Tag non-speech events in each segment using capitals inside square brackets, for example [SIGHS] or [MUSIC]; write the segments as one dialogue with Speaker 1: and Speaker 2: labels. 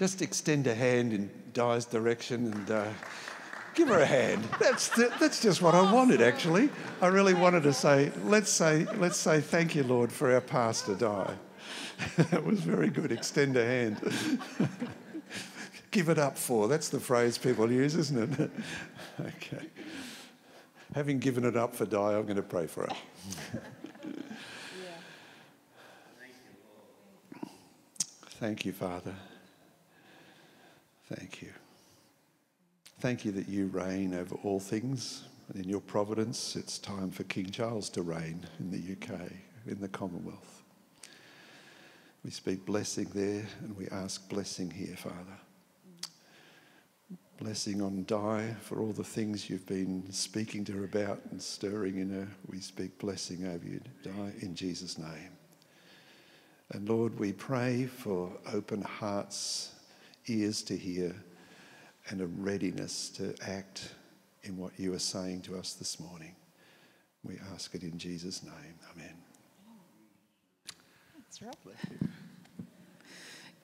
Speaker 1: just extend a hand in Di's direction and uh, give her a hand. That's, the, that's just what I wanted, actually. I really wanted to say, let's say, let's say thank you, Lord, for our pastor, Di. [LAUGHS] that was very good. Extend a hand. [LAUGHS] give it up for. That's the phrase people use, isn't it? [LAUGHS] okay. Having given it up for Di, I'm going to pray for her. Thank you, Father. Thank you. Thank you that you reign over all things. And in your providence, it's time for King Charles to reign in the UK, in the Commonwealth. We speak blessing there and we ask blessing here, Father. Blessing on Di for all the things you've been speaking to her about and stirring in her. We speak blessing over you, Di, in Jesus' name. And Lord, we pray for open hearts, ears to hear, and a readiness to act in what you are saying to us this morning. We ask it in Jesus' name. Amen.
Speaker 2: That's right.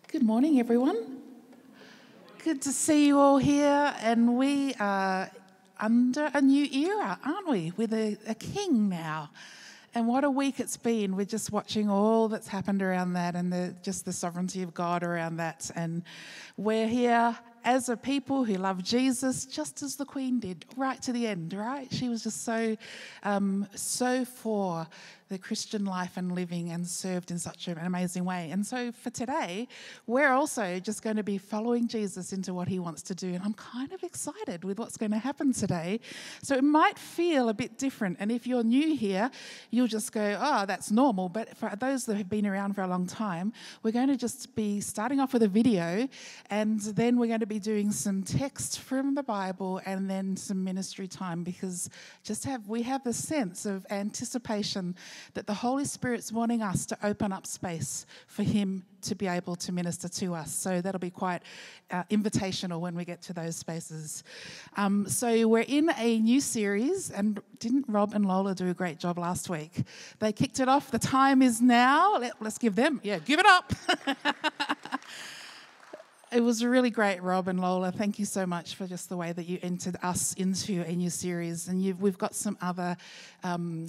Speaker 2: Good morning, everyone. Good to see you all here. And we are under a new era, aren't we? With a, a king now. And what a week it's been. We're just watching all that's happened around that and the, just the sovereignty of God around that. And we're here as a people who love Jesus, just as the Queen did, right to the end, right? She was just so, um, so for the Christian life and living and served in such an amazing way. And so for today, we're also just going to be following Jesus into what he wants to do. And I'm kind of excited with what's going to happen today. So it might feel a bit different. And if you're new here, you'll just go, oh, that's normal. But for those that have been around for a long time, we're going to just be starting off with a video and then we're going to be doing some text from the Bible and then some ministry time because just have we have the sense of anticipation that the Holy Spirit's wanting us to open up space for Him to be able to minister to us. So that'll be quite uh, invitational when we get to those spaces. Um, so we're in a new series, and didn't Rob and Lola do a great job last week? They kicked it off. The time is now. Let, let's give them, yeah, give it up. [LAUGHS] it was really great, Rob and Lola. Thank you so much for just the way that you entered us into a new series. And we've got some other um,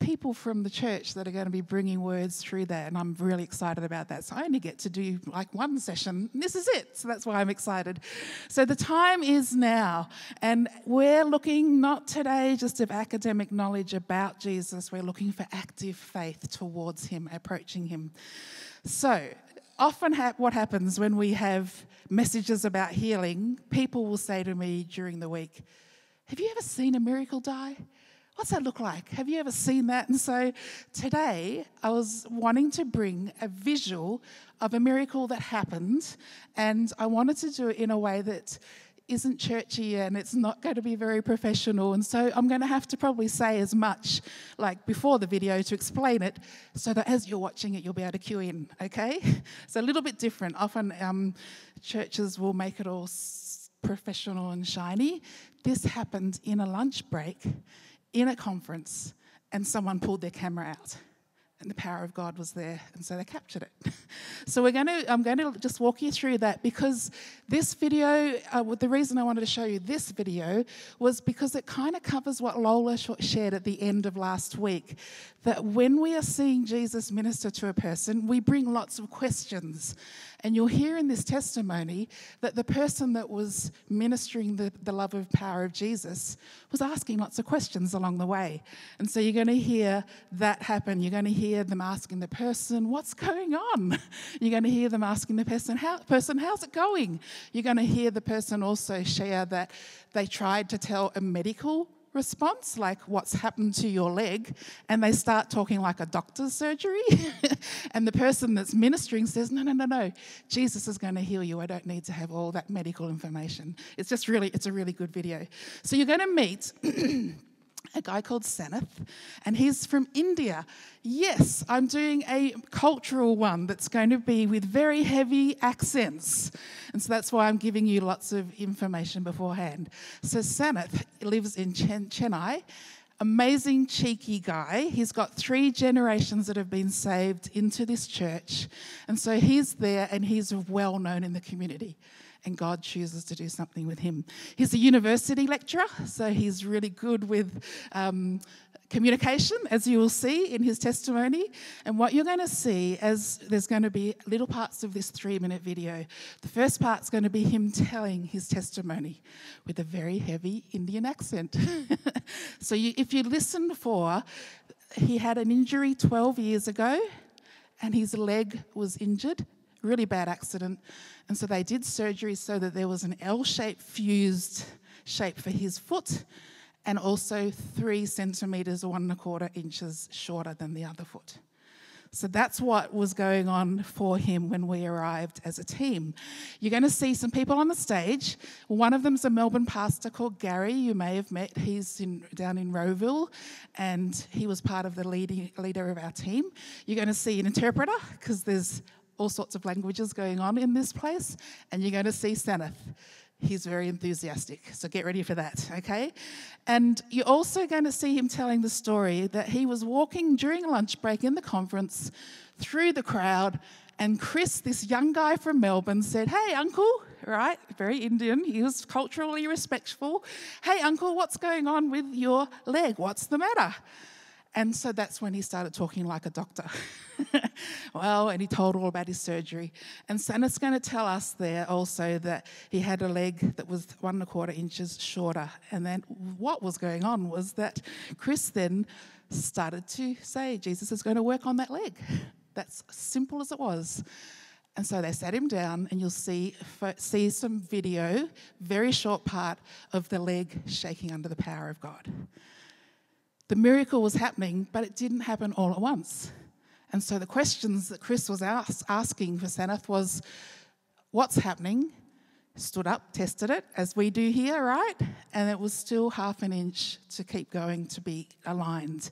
Speaker 2: people from the church that are going to be bringing words through that, and I'm really excited about that. So I only get to do like one session, this is it. So that's why I'm excited. So the time is now, and we're looking not today just of academic knowledge about Jesus, we're looking for active faith towards Him, approaching Him. So often ha- what happens when we have messages about healing, people will say to me during the week, Have you ever seen a miracle Di? What's that look like? Have you ever seen that? And so today I was wanting to bring a visual of a miracle that happened, and I wanted to do it in a way that isn't churchy and it's not going to be very professional. And so I'm going to have to probably say as much like before the video to explain it so that as you're watching it, you'll be able to cue in, okay? [LAUGHS] It's a little bit different. Often um, churches will make it all professional and shiny. This happened in a lunch break in a conference and someone pulled their camera out and the power of God was there, and so they captured it. [LAUGHS] so we're going to, I'm going to just walk you through that because this video, uh, the reason I wanted to show you this video was because it kind of covers what Lola shared at the end of last week. That when we are seeing Jesus minister to a person, we bring lots of questions. And you'll hear in this testimony that the person that was ministering the, the love of power of Jesus was asking lots of questions along the way. And so you're going to hear that happen. You're going to hear them asking the person, What's going on? You're going to hear them asking the person, How, person How's it going? You're going to hear the person also share that they tried to tell a medical response, like what's happened to your leg, and they start talking like a doctor's surgery. [LAUGHS] and the person that's ministering says, No, no, no, no, Jesus is going to heal you. I don't need to have all that medical information. It's just really, it's a really good video. So you're going to meet. [CLEARS THROAT] a guy called Sanath, and he's from India. Yes, I'm doing a cultural one that's going to be with very heavy accents. And so that's why I'm giving you lots of information beforehand. So Sanath lives in Chen- Chennai. amazing, cheeky guy. He's got three generations that have been saved into this church. And so he's there and he's well known in the community. And God chooses to do something with him. He's a university lecturer, so he's really good with um, communication, as you will see in his testimony. And what you're going to see as there's going to be little parts of this three minute video. The first part's going to be him telling his testimony with a very heavy Indian accent. [LAUGHS] so you, if you listen for, he had an injury 12 years ago and his leg was injured, really bad accident. And so they did surgery so that there was an L shaped fused shape for his foot and also three centimetres one and a quarter inches shorter than the other foot. So that's what was going on for him when we arrived as a team. You're going to see some people on the stage. One of them's a Melbourne pastor called Gary, you may have met. He's in, down in Rowville, and he was part of the leading, leader of our team. You're going to see an interpreter, because there's all sorts of languages going on in this place, and you're going to see Sanath. He's very enthusiastic, so get ready for that, okay? And you're also going to see him telling the story that he was walking during lunch break in the conference through the crowd, and Chris, this young guy from Melbourne, said, Hey, uncle, right? Very Indian. He was culturally respectful. Hey, uncle, what's going on with your leg? What's the matter? And so that's when he started talking like a doctor. [LAUGHS] well, and he told all about his surgery. And Sanath's going to tell us there also that he had a leg that was one and a quarter inches shorter. And then what was going on was that Chris then started to say, Jesus is going to work on that leg. That's simple as it was. And so they sat him down, and you'll see, see some video, very short part of the leg shaking under the power of God. The miracle was happening, but it didn't happen all at once. And so the questions that Chris was ask, asking for Sanath was, What's happening? Stood up, tested it, as we do here, right? And it was still half an inch to keep going to be aligned.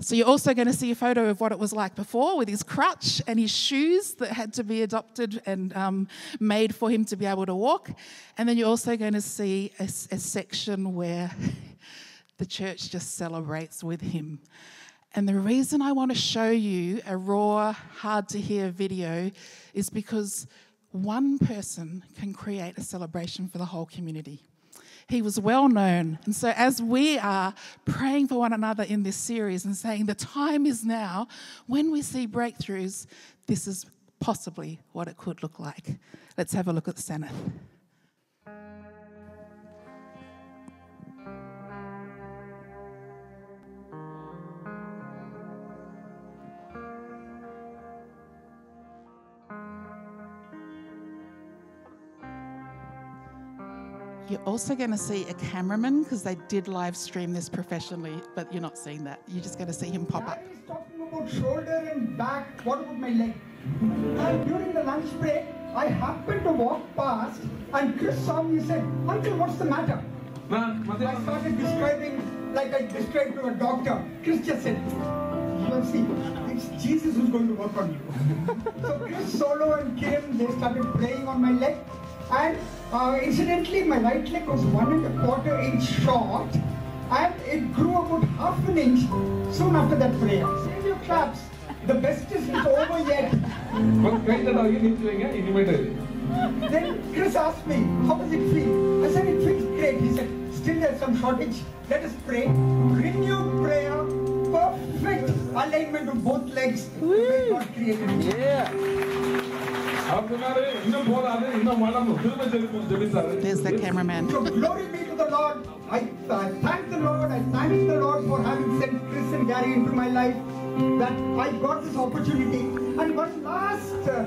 Speaker 2: So you're also going to see a photo of what it was like before with his crutch and his shoes that had to be adopted and um, made for him to be able to walk. And then you're also going to see a, a section where the church just celebrates with him. And the reason I want to show you a raw, hard to hear video is because one person can create a celebration for the whole community. He was well known. And so, as we are praying for one another in this series and saying the time is now, when we see breakthroughs, this is possibly what it could look like. Let's have a look at Sanath. You're also going to see a cameraman because they did live stream this professionally, but you're not seeing that. You're just going to see him pop up.
Speaker 3: He's talking about shoulder and back. What about my leg? And during the lunch break, I happened to walk past, and Chris saw me and said, Uncle, what's the matter? I started describing like I described to a doctor. Chris just said, "You will see, it's Jesus who's going to work on you. [LAUGHS] so Chris Solo and Kim, they started playing on my leg. And uh, incidentally, my right leg was one and a quarter inch short, and it grew about half an inch soon after that prayer. Save your claps. The best is not over yet. then Chris asked me, how does it feel? I said, it feels great. He said, still there's some shortage. Let us pray. Renewed prayer. Perfect alignment of both legs. God created.
Speaker 4: Yeah.
Speaker 2: There's the cameraman.
Speaker 3: So glory be to the Lord. I, I thank the Lord. I thank the Lord for having sent Chris and Gary into my life. That I got this opportunity. And one last, uh, uh,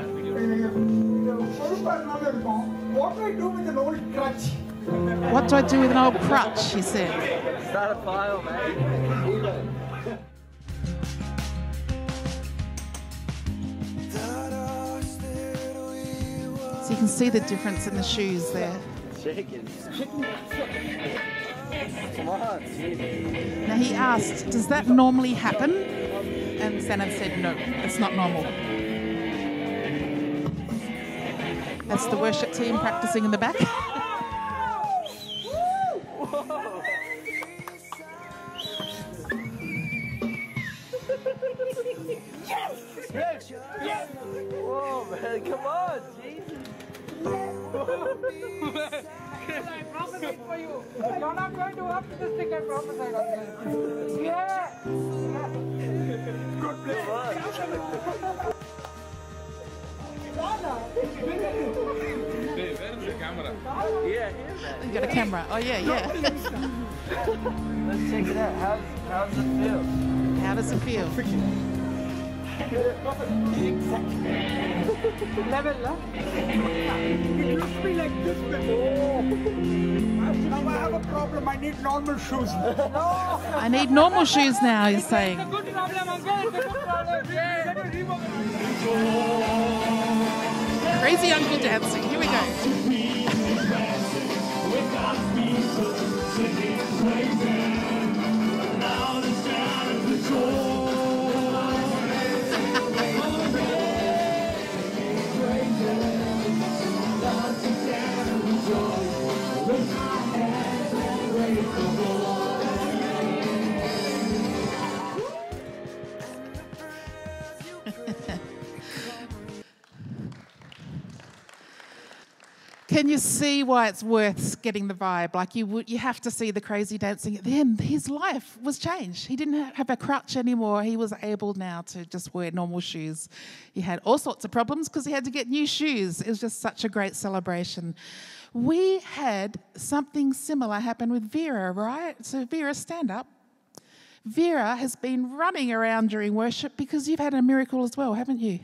Speaker 3: what do I do with an old crutch?
Speaker 2: What do I do with an old crutch? He said.
Speaker 4: Start a file, man.
Speaker 2: Can see the difference in the shoes there. Now he asked, Does that normally happen? And Sanath said, No, it's not normal. That's the worship team practicing in the back. [LAUGHS]
Speaker 5: I for you. You're not going to up this thing I prophesied on you. Yeah. God bless.
Speaker 4: Yeah, here.
Speaker 2: You got a camera. Oh, yeah, yeah.
Speaker 4: Let's check it out. How's, how's it feel?
Speaker 2: How does it feel?
Speaker 5: Level, huh? It to be like this before. Now I have a problem. I need normal shoes.
Speaker 2: I need normal shoes now, he's saying. Crazy uncle dancing. Here we go. Can you see why it's worth getting the vibe? Like you would, you have to see the crazy dancing. Then his life was changed. He didn't have a crutch anymore. He was able now to just wear normal shoes. He had all sorts of problems because he had to get new shoes. It was just such a great celebration. We had something similar happen with Vera, right? So Vera, stand up. Vera has been running around during worship because you've had a miracle as well, haven't you?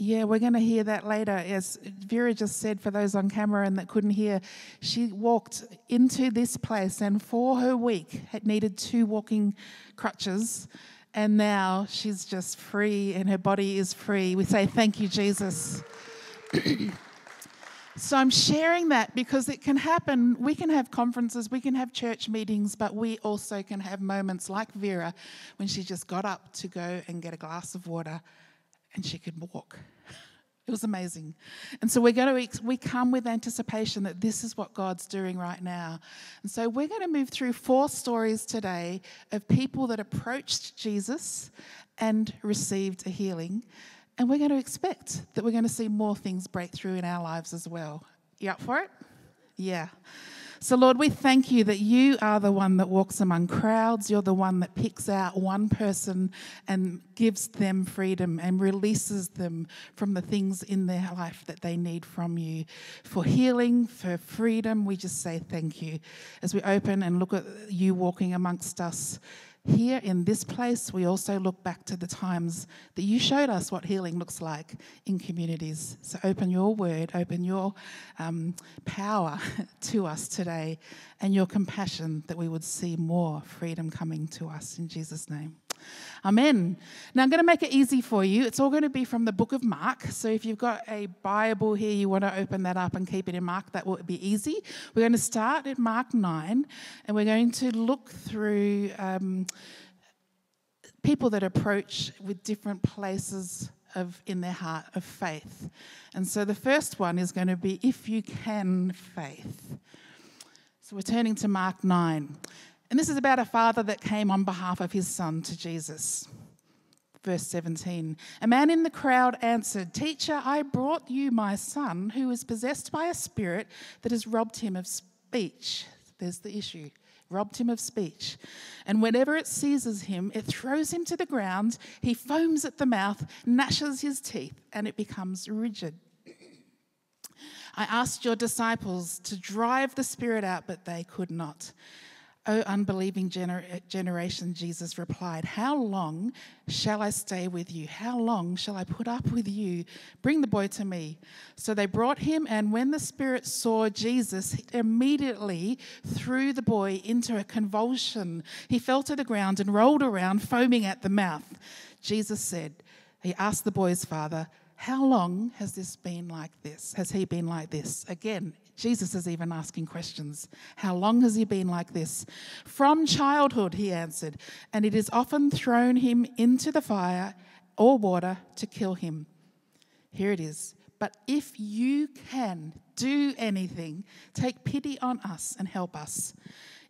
Speaker 2: Yeah, we're going to hear that later. As Vera just said, for those on camera and that couldn't hear, she walked into this place and for her week had needed two walking crutches. And now she's just free and her body is free. We say, Thank you, Jesus. [CLEARS THROAT] So I'm sharing that because it can happen. We can have conferences, we can have church meetings, but we also can have moments like Vera when she just got up to go and get a glass of water and she could walk. [LAUGHS] It was amazing. And so we're going to we come with anticipation that this is what God's doing right now. And so we're going to move through four stories today of people that approached Jesus and received a healing. And we're going to expect that we're going to see more things break through in our lives as well. You up for it? Yeah. So, Lord, we thank you that you are the one that walks among crowds. You're the one that picks out one person and gives them freedom and releases them from the things in their life that they need from you. For healing, for freedom, we just say thank you. As we open and look at you walking amongst us, here in this place, we also look back to the times that you showed us what healing looks like in communities. So open your word, open your um, power [LAUGHS] to us today, and your compassion that we would see more freedom coming to us in Jesus' name. Amen. Now I'm going to make it easy for you. It's all going to be from the book of Mark. So if you've got a Bible here, you want to open that up and keep it in Mark, that will be easy. We're going to start at Mark 9 and we're going to look through um, people that approach with different places of in their heart of faith. And so the first one is going to be if you can faith. So we're turning to Mark 9. And this is about a father that came on behalf of his son to Jesus. Verse 17 A man in the crowd answered, Teacher, I brought you my son who is possessed by a spirit that has robbed him of speech. There's the issue. Robbed him of speech. And whenever it seizes him, it throws him to the ground. He foams at the mouth, gnashes his teeth, and it becomes rigid. I asked your disciples to drive the spirit out, but they could not. O unbelieving gener- generation, Jesus replied, How long shall I stay with you? How long shall I put up with you? Bring the boy to me. So they brought him, and when the spirit saw Jesus, it immediately threw the boy into a convulsion. He fell to the ground and rolled around, foaming at the mouth. Jesus said, He asked the boy's father, How long has this been like this? Has he been like this? Again, Jesus is even asking questions. How long has he been like this? From childhood, he answered, and it has often thrown him into the fire or water to kill him. Here it is. But if you can do anything, take pity on us and help us.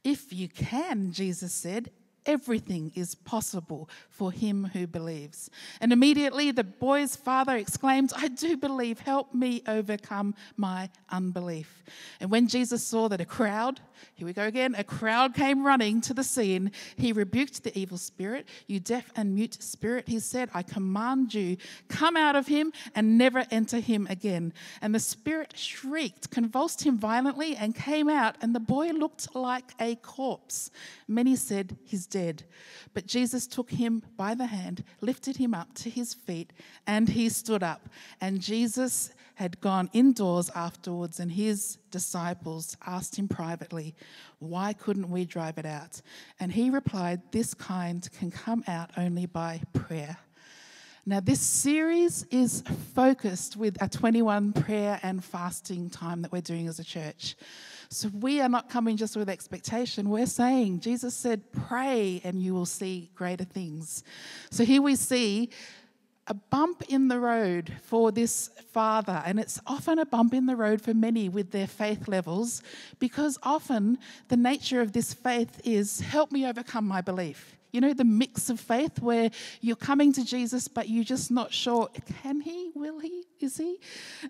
Speaker 2: If you can, Jesus said, everything is possible for him who believes. And immediately the boy's father exclaimed, I do believe, help me overcome my unbelief. And when Jesus saw that a crowd, here we go again, a crowd came running to the scene, he rebuked the evil spirit, You deaf and mute spirit, he said, I command you, come out of him and never enter him again. And the spirit shrieked, convulsed him violently, and came out, and the boy looked like a corpse. Many said, He's dead. But Jesus took him by the hand, lifted him up to his feet, and he stood up. And Jesus had gone indoors afterwards, and his disciples asked him privately, Why couldn't we drive it out? And he replied, This kind can come out only by prayer. Now, this series is focused with a 21 prayer and fasting time that we're doing as a church. So we are not coming just with expectation. We're saying, Jesus said, pray and you will see greater things. So here we see a bump in the road for this father, and it's often a bump in the road for many with their faith levels because often the nature of this faith is help me overcome my belief. You know, the mix of faith where you're coming to Jesus, but you're just not sure can he, will he, is he?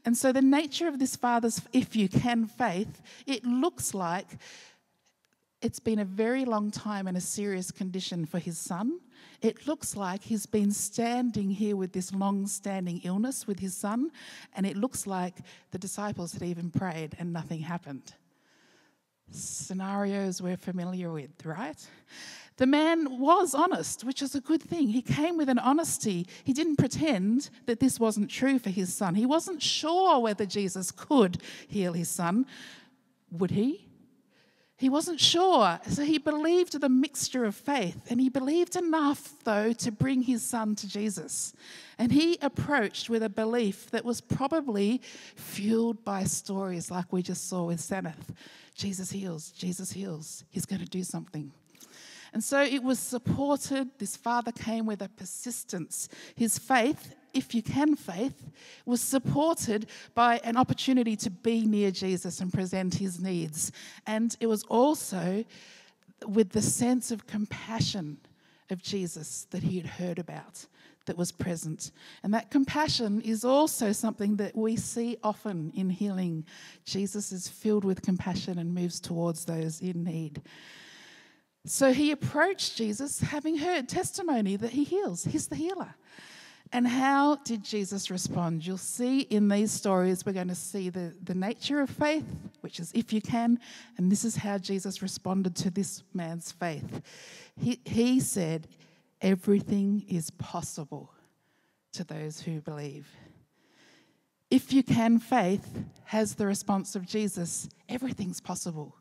Speaker 2: And so, the nature of this father's, if you can, faith, it looks like it's been a very long time and a serious condition for his son. It looks like he's been standing here with this long standing illness with his son, and it looks like the disciples had even prayed and nothing happened. Scenarios we're familiar with, right? The man was honest, which is a good thing. He came with an honesty. He didn't pretend that this wasn't true for his son. He wasn't sure whether Jesus could heal his son. Would he? He wasn't sure. So he believed the mixture of faith, and he believed enough, though, to bring his son to Jesus. And he approached with a belief that was probably fueled by stories like we just saw with Sanath Jesus heals, Jesus heals, he's going to do something. And so it was supported. This father came with a persistence. His faith, if you can faith, was supported by an opportunity to be near Jesus and present his needs. And it was also with the sense of compassion of Jesus that he had heard about that was present. And that compassion is also something that we see often in healing. Jesus is filled with compassion and moves towards those in need. So he approached Jesus having heard testimony that he heals. He's the healer. And how did Jesus respond? You'll see in these stories, we're going to see the, the nature of faith, which is if you can, and this is how Jesus responded to this man's faith. He, he said, Everything is possible to those who believe. If you can, faith has the response of Jesus everything's possible.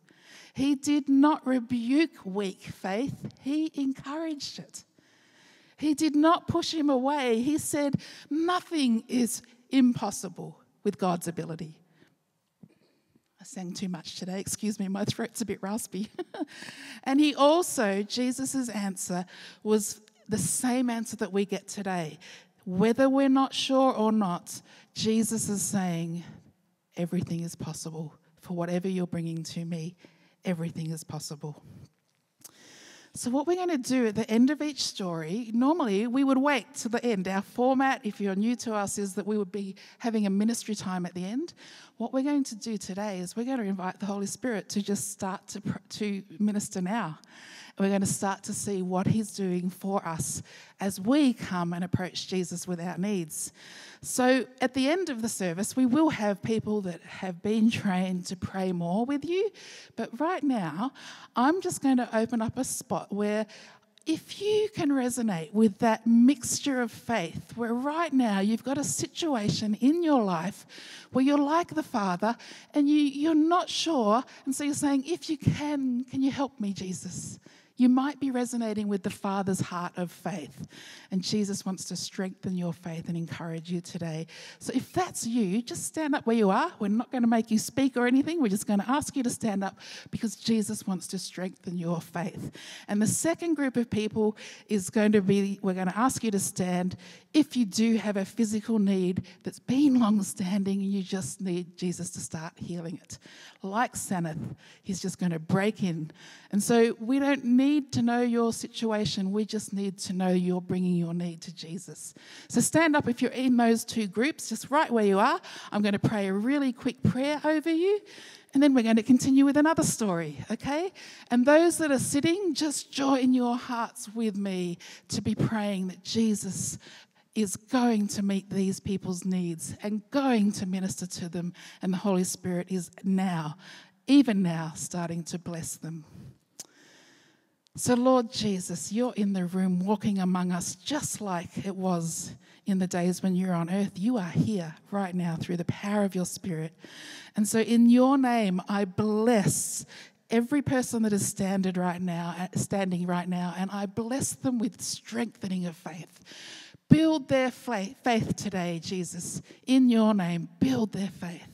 Speaker 2: He did not rebuke weak faith, he encouraged it. He did not push him away. He said, Nothing is impossible with God's ability. I sang too much today. Excuse me, my throat's a bit raspy. [LAUGHS] and he also, Jesus' answer was the same answer that we get today. Whether we're not sure or not, Jesus is saying, Everything is possible for whatever you're bringing to me everything is possible. So, what we're going to do at the end of each story, normally we would wait to the end. Our format, if you're new to us, is that we would be having a ministry time at the end. What we're going to do today is we're going to invite the Holy Spirit to just start to, to minister now we're going to start to see what He's doing for us as we come and approach Jesus with our needs. So, at the end of the service, we will have people that have been trained to pray more with you. But right now, I'm just going to open up a spot where if you can resonate with that mixture of faith, where right now you've got a situation in your life where you're like the Father and you, you're not sure, and so you're saying, If you can, can you help me, Jesus? You might be resonating with the Father's heart of faith, and Jesus wants to strengthen your faith and encourage you today. So, if that's you, just stand up where you are. We're not going to make you speak or anything. We're just going to ask you to stand up because Jesus wants to strengthen your faith. And the second group of people is going to be we're going to ask you to stand if you do have a physical need that's been long standing and you just need Jesus to start healing it. Like Sanath, he's just going to break in. And so we don't need to know your situation, we just need to know you're bringing your need to Jesus. So stand up if you're in those two groups, just right where you are. I'm going to pray a really quick prayer over you. And then we're going to continue with another story, okay? And those that are sitting, just join your hearts with me to be praying that Jesus is going to meet these people's needs and going to minister to them. And the Holy Spirit is now, even now, starting to bless them. So, Lord Jesus, you're in the room walking among us just like it was in the days when you're on earth. You are here right now through the power of your Spirit. And so, in your name, I bless every person that is standing right now, standing right now, and I bless them with strengthening of faith. Build their faith today, Jesus, in your name. Build their faith.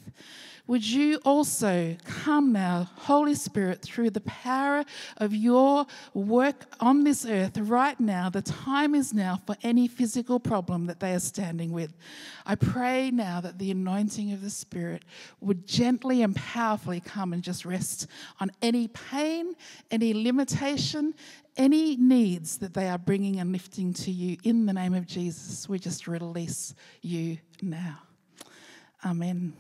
Speaker 2: Would you also come now, Holy Spirit, through the power of your work on this earth right now? The time is now for any physical problem that they are standing with. I pray now that the anointing of the Spirit would gently and powerfully come and just rest on any pain, any limitation, any needs that they are bringing and lifting to you in the name of Jesus. We just release you now. Amen.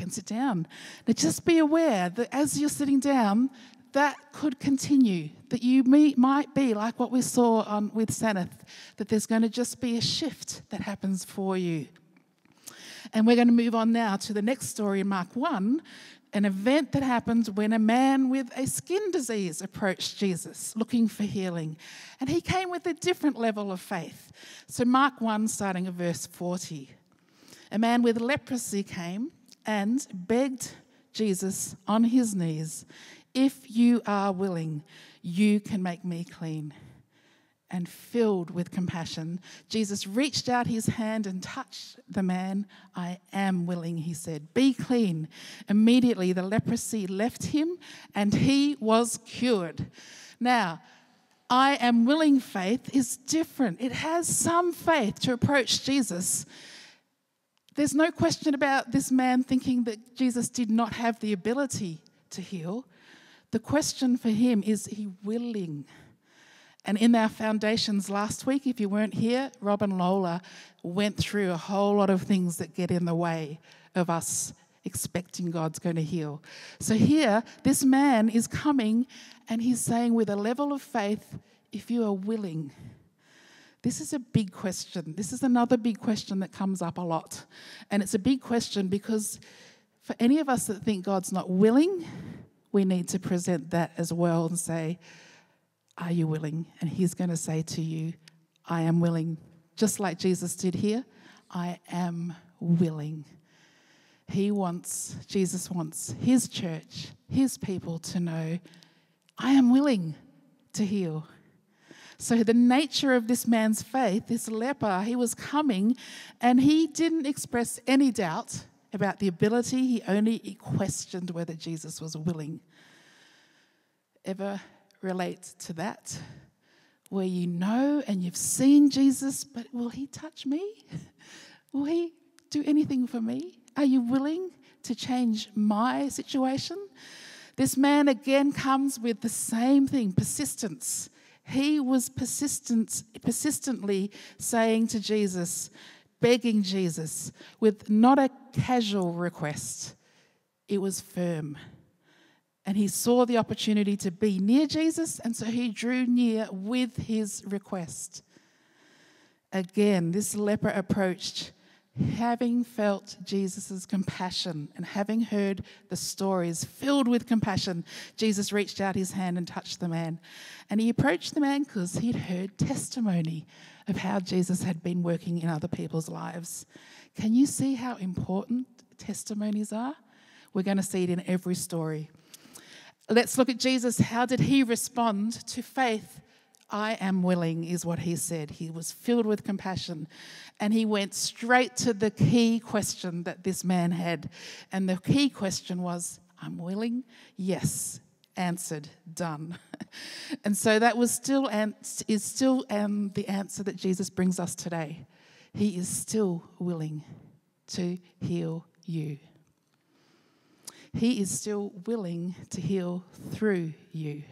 Speaker 2: Can sit down. Now, just be aware that as you're sitting down, that could continue. That you may, might be like what we saw with Sanath, that there's going to just be a shift that happens for you. And we're going to move on now to the next story in Mark 1, an event that happened when a man with a skin disease approached Jesus looking for healing. And he came with a different level of faith. So, Mark 1, starting at verse 40. A man with leprosy came and begged Jesus on his knees, If you are willing, you can make me clean and filled with compassion, Jesus reached out his hand and touched the man. I am willing, he said. Be clean. Immediately the leprosy left him and he was cured. Now, I am willing faith is different. It has some faith to approach Jesus. There's no question about this man thinking that Jesus did not have the ability to heal. The question for him is he willing? And in our foundations last week, if you weren't here, Rob and Lola went through a whole lot of things that get in the way of us expecting God's going to heal. So here, this man is coming and he's saying, with a level of faith, if you are willing, this is a big question. This is another big question that comes up a lot. And it's a big question because for any of us that think God's not willing, we need to present that as well and say, are you willing? And he's going to say to you, I am willing. Just like Jesus did here, I am willing. He wants, Jesus wants his church, his people to know, I am willing to heal. So, the nature of this man's faith, this leper, he was coming and he didn't express any doubt about the ability. He only questioned whether Jesus was willing. Ever relate to that? Where you know and you've seen Jesus, but will he touch me? [LAUGHS] Will he do anything for me? Are you willing to change my situation? This man again comes with the same thing persistence. He was persistent, persistently saying to Jesus, begging Jesus, with not a casual request, it was firm and he saw the opportunity to be near Jesus, and so he drew near with his request. Again, this leper approached, having felt Jesus' compassion and having heard the stories filled with compassion. Jesus reached out his hand and touched the man. And he approached the man because he'd heard testimony of how Jesus had been working in other people's lives. Can you see how important testimonies are? We're going to see it in every story. Let's look at Jesus. How did he respond to faith? I am willing, is what he said. He was filled with compassion and he went straight to the key question that this man had. And the key question was, I'm willing? Yes. Answered, done. [LAUGHS] and so that was still and is still um, the answer that Jesus brings us today. He is still willing to heal you. He is still willing to heal through you.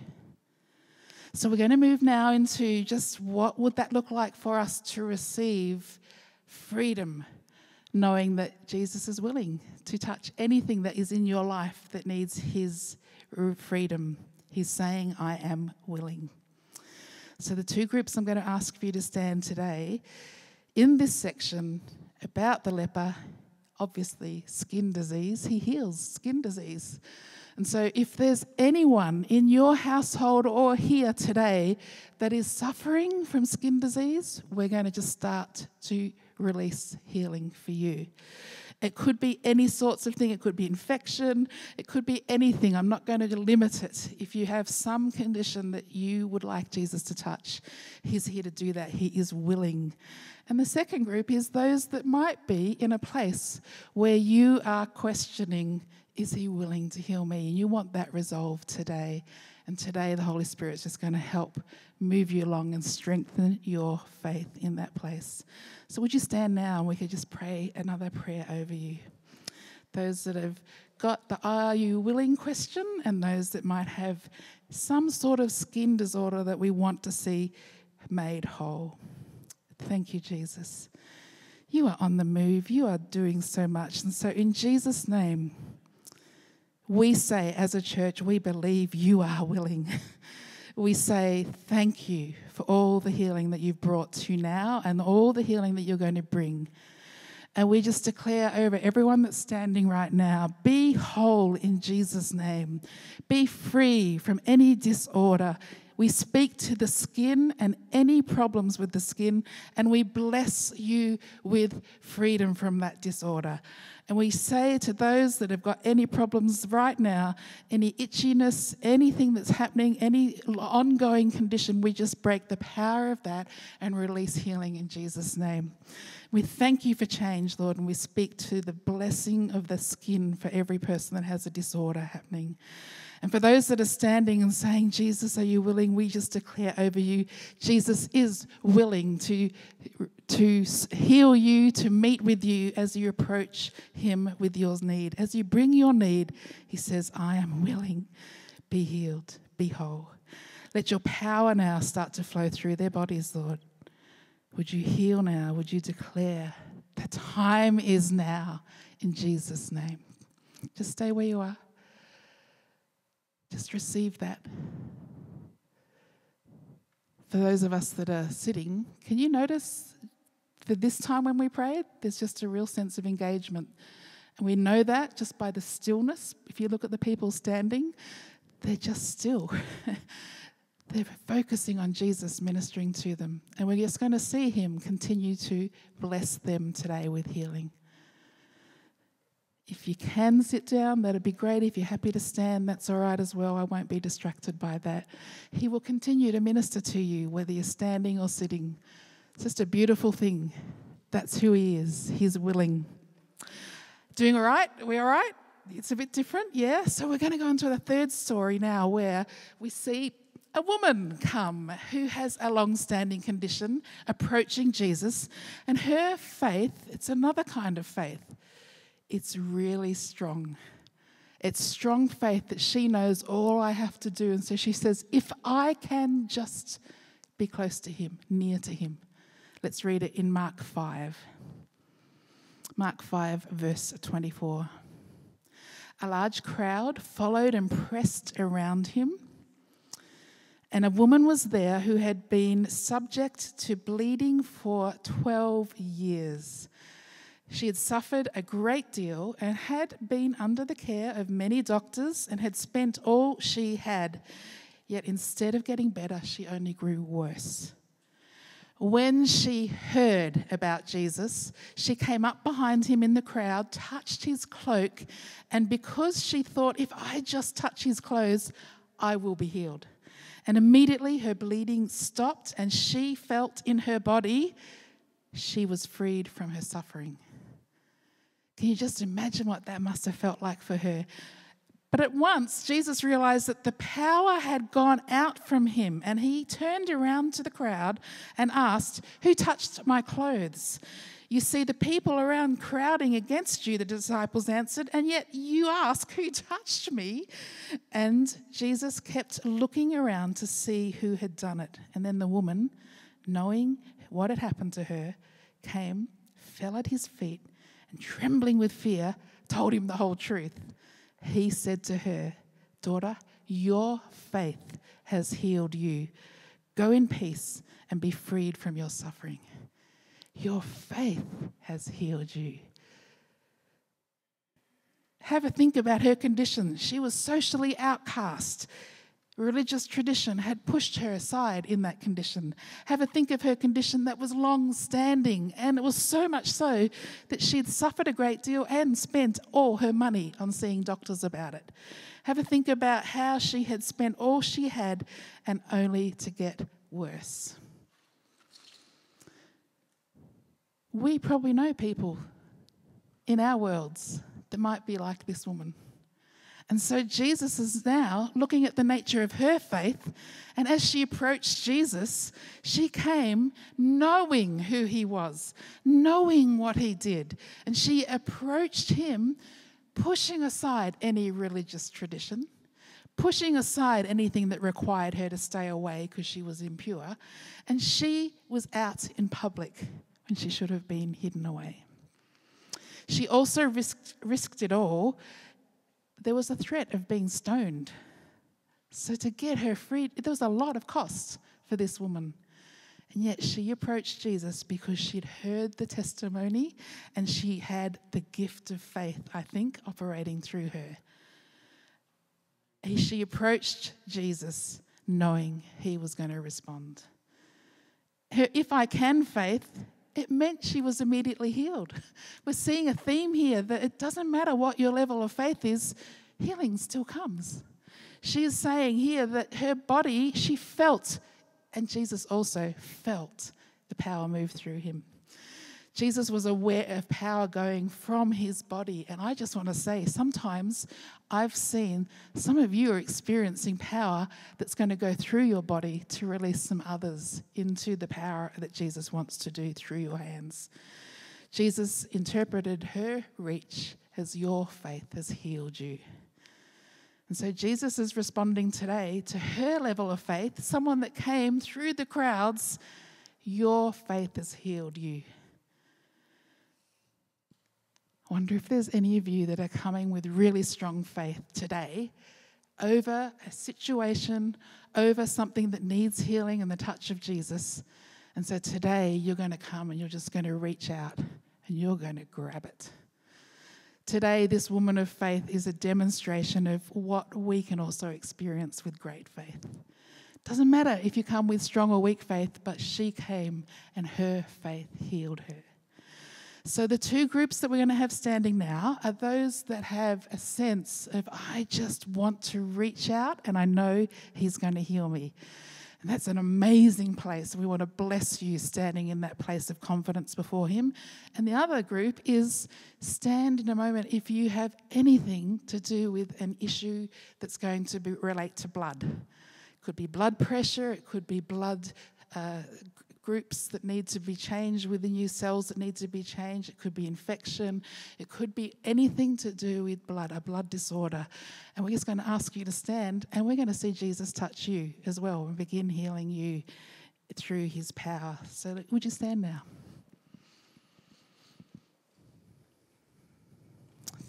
Speaker 2: So we're going to move now into just what would that look like for us to receive freedom, knowing that Jesus is willing to touch anything that is in your life that needs his freedom. He's saying, I am willing. So the two groups I'm going to ask for you to stand today in this section about the leper obviously skin disease. He heals skin disease. And so, if there's anyone in your household or here today that is suffering from skin disease, we're going to just start to release healing for you. It could be any sorts of thing. It could be infection. It could be anything. I'm not going to limit it. If you have some condition that you would like Jesus to touch, He's here to do that. He is willing. And the second group is those that might be in a place where you are questioning, is He willing to heal me? And you want that resolved today. And today, the Holy Spirit is just going to help move you along and strengthen your faith in that place. So, would you stand now and we could just pray another prayer over you? Those that have got the are you willing question, and those that might have some sort of skin disorder that we want to see made whole. Thank you, Jesus. You are on the move, you are doing so much. And so, in Jesus' name, we say as a church, we believe you are willing. [LAUGHS] we say thank you for all the healing that you've brought to now and all the healing that you're going to bring. And we just declare over everyone that's standing right now be whole in Jesus' name. Be free from any disorder. We speak to the skin and any problems with the skin, and we bless you with freedom from that disorder. And we say to those that have got any problems right now, any itchiness, anything that's happening, any ongoing condition, we just break the power of that and release healing in Jesus' name. We thank you for change, Lord, and we speak to the blessing of the skin for every person that has a disorder happening. And for those that are standing and saying, Jesus, are you willing? We just declare over you, Jesus is willing to, to heal you, to meet with you as you approach him with your need. As you bring your need, he says, I am willing. Be healed, be whole. Let your power now start to flow through their bodies, Lord. Would you heal now? Would you declare the time is now in Jesus' name? Just stay where you are. Just receive that. For those of us that are sitting, can you notice for this time when we prayed, there's just a real sense of engagement. And we know that just by the stillness. If you look at the people standing, they're just still. [LAUGHS] they're focusing on Jesus ministering to them. And we're just going to see him continue to bless them today with healing. If you can sit down, that'd be great. If you're happy to stand, that's all right as well. I won't be distracted by that. He will continue to minister to you, whether you're standing or sitting. It's just a beautiful thing. That's who He is. He's willing. Doing all right? Are we all right? It's a bit different, yeah? So we're going to go into the third story now where we see a woman come who has a long standing condition approaching Jesus, and her faith, it's another kind of faith it's really strong. It's strong faith that she knows all I have to do. And so she says, If I can just be close to him, near to him. Let's read it in Mark 5. Mark 5, verse 24. A large crowd followed and pressed around him. And a woman was there who had been subject to bleeding for 12 years. She had suffered a great deal and had been under the care of many doctors and had spent all she had. Yet instead of getting better, she only grew worse. When she heard about Jesus, she came up behind him in the crowd, touched his cloak, and because she thought, if I just touch his clothes, I will be healed. And immediately her bleeding stopped, and she felt in her body she was freed from her suffering. Can you just imagine what that must have felt like for her? But at once, Jesus realized that the power had gone out from him, and he turned around to the crowd and asked, Who touched my clothes? You see the people around crowding against you, the disciples answered, and yet you ask, Who touched me? And Jesus kept looking around to see who had done it. And then the woman, knowing what had happened to her, came, fell at his feet, and trembling with fear, told him the whole truth he said to her, Daughter, your faith has healed you. Go in peace and be freed from your suffering. Your faith has healed you. Have a think about her condition. She was socially outcast religious tradition had pushed her aside in that condition. Have a think of her condition that was long standing, and it was so much so that she'd suffered a great deal and spent all her money on seeing doctors about it. Have a think about how she had spent all she had and only to get worse. We probably know people in our worlds that might be like this woman. And so Jesus is now looking at the nature of her faith. And as she approached Jesus, she came knowing who he was, knowing what he did. And she approached him, pushing aside any religious tradition, pushing aside anything that required her to stay away because she was impure. And she was out in public when she should have been hidden away. She also risked, risked it all there was a threat of being stoned. So to get her free, there was a lot of cost for this woman. And yet she approached Jesus because she'd heard the testimony and she had the gift of faith, I think, operating through her. She approached Jesus knowing he was going to respond. Her if I can faith, it meant she was immediately healed. [LAUGHS] We're seeing a theme here that it doesn't matter what your level of faith is, healing still comes. She is saying here that her body, she felt, and Jesus also felt the power move through him. Jesus was aware of power going from his body. And I just want to say, sometimes I've seen some of you are experiencing power that's going to go through your body to release some others into the power that Jesus wants to do through your hands. Jesus interpreted her reach as your faith has healed you. And so Jesus is responding today to her level of faith, someone that came through the crowds. Your faith has healed you. I wonder if there's any of you that are coming with really strong faith today over a situation, over something that needs healing and the touch of Jesus. And so today you're going to come and you're just going to reach out and you're going to grab it. Today, this woman of faith is a demonstration of what we can also experience with great faith. Doesn't matter if you come with strong or weak faith, but she came and her faith healed her. So, the two groups that we're going to have standing now are those that have a sense of, I just want to reach out and I know He's going to heal me. And that's an amazing place. We want to bless you standing in that place of confidence before Him. And the other group is stand in a moment if you have anything to do with an issue that's going to be, relate to blood. It could be blood pressure, it could be blood uh, groups that need to be changed within you, cells that need to be changed. It could be infection. It could be anything to do with blood, a blood disorder. And we're just going to ask you to stand and we're going to see Jesus touch you as well and begin healing you through his power. So, would you stand now?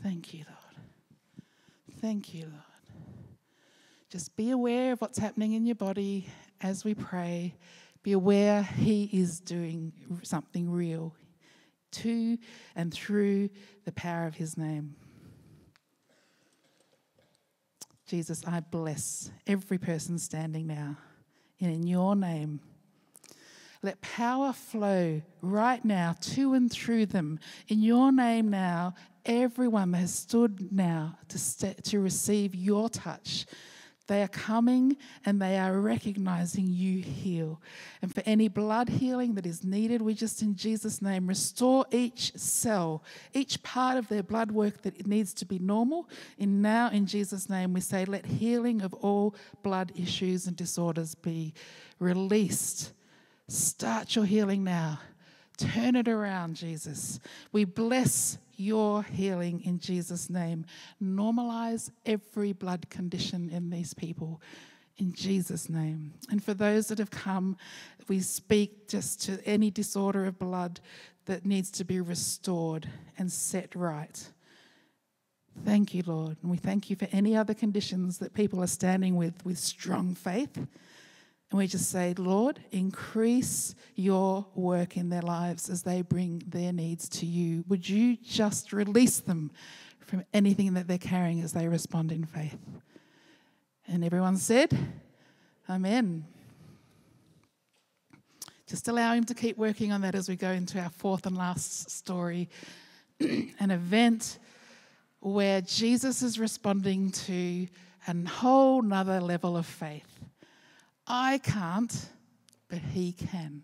Speaker 2: Thank you, Lord. Thank you, Lord. Just be aware of what's happening in your body as we pray. Be aware He is doing something real to and through the power of His name. Jesus, I bless every person standing now. And in your name, Let power flow right now to and through them. In your name now, everyone that has stood now to, st- to receive your touch, they are coming and they are recognizing you heal. And for any blood healing that is needed, we just in Jesus' name restore each cell, each part of their blood work that needs to be normal. And now in Jesus' name, we say, let healing of all blood issues and disorders be released. Start your healing now. Turn it around, Jesus. We bless your healing in Jesus' name. Normalize every blood condition in these people in Jesus' name. And for those that have come, we speak just to any disorder of blood that needs to be restored and set right. Thank you, Lord. And we thank you for any other conditions that people are standing with with strong faith. And we just say, Lord, increase your work in their lives as they bring their needs to you. Would you just release them from anything that they're carrying as they respond in faith? And everyone said, Amen. Just allow him to keep working on that as we go into our fourth and last story [CLEARS THROAT] an event where Jesus is responding to a whole nother level of faith. I can't, but he can.